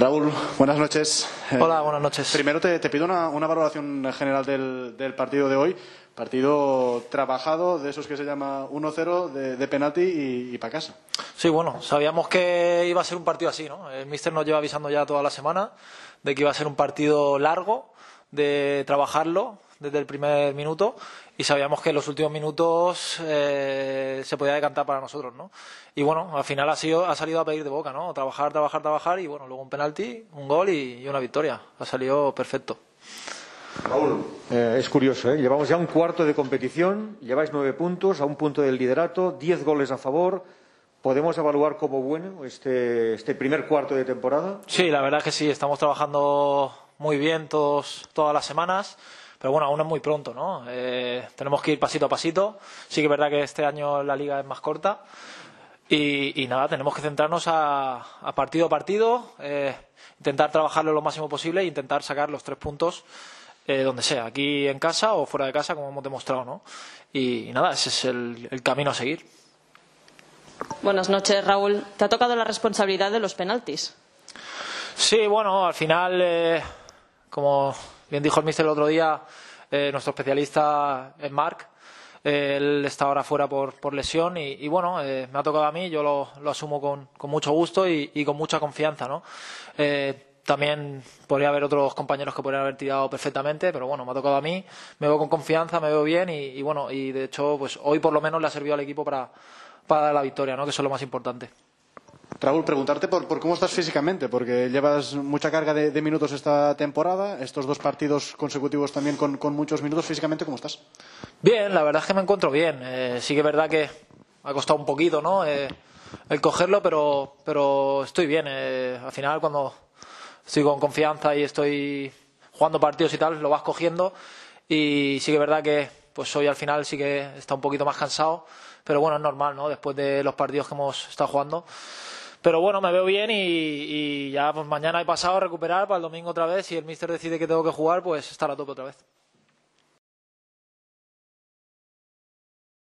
Raúl, buenas noches. Hola, buenas noches. Primero te, pido una, valoración general del, partido de hoy. Partido trabajado, de esos que se llama 1-0, de, penalti y, y para casa. Sí, bueno, sabíamos que iba a ser un partido así, ¿no? El míster nos lleva avisando ya toda la semana de que iba a ser un partido largo, de trabajarlo desde el primer minuto y sabíamos que en los últimos minutos eh, se podía decantar para nosotros, ¿no? Y bueno, al final ha, sido, ha salido a pedir de boca, ¿no? Trabajar, trabajar, trabajar y bueno, luego un penalti, un gol y, una victoria. Ha salido perfecto. Raúl, eh, es curioso, ¿eh? Llevamos ya un cuarto de competición, lleváis nueve puntos, a un punto del liderato, diez goles a favor. ¿Podemos evaluar como bueno este, este primer cuarto de temporada? Sí, la verdad que sí, estamos trabajando muy bien todos, todas las semanas. Pero bueno, aún es muy pronto, ¿no? Eh, tenemos que ir pasito a pasito. Sí que es verdad que este año la liga es más corta. Y, nada, tenemos que centrarnos a, partido a partido, eh, intentar trabajarlo lo máximo posible e intentar sacar los tres puntos eh, donde sea, aquí en casa o fuera de casa, como hemos demostrado, ¿no? Y, nada, ese es el, camino a seguir. Buenas noches, Raúl. ¿Te ha tocado la responsabilidad de los penaltis? Sí, bueno, al final, como Bien dijo el mister el otro día, eh, nuestro especialista es Marc. él está ahora fuera por, lesión y, bueno, eh, me ha tocado a mí, yo lo, asumo con, mucho gusto y, con mucha confianza, ¿no? Eh, también podría haber otros compañeros que podrían haber tirado perfectamente, pero bueno, me ha tocado a mí, me veo con confianza, me veo bien y, bueno, y de hecho, pues hoy por lo menos le ha servido al equipo para, para la victoria, ¿no? Que eso es lo más importante. Raúl, preguntarte por, cómo estás físicamente, porque llevas mucha carga de, minutos esta temporada, estos dos partidos consecutivos también con, muchos minutos. Físicamente, ¿cómo estás? Bien, la verdad es que me encuentro bien. Eh, sí que es verdad que ha costado un poquito ¿no? Eh, el cogerlo, pero, pero estoy bien. Eh, al final, cuando estoy con confianza y estoy jugando partidos y tal, lo vas cogiendo. Y sí que es verdad que pues hoy al final sí que está un poquito más cansado, pero bueno, es normal, ¿no? Después de los partidos que hemos estado jugando. Pero bueno, me veo bien y, ya pues mañana he pasado a recuperar para el domingo otra vez. Si el míster decide que tengo que jugar, pues estar a tope otra vez.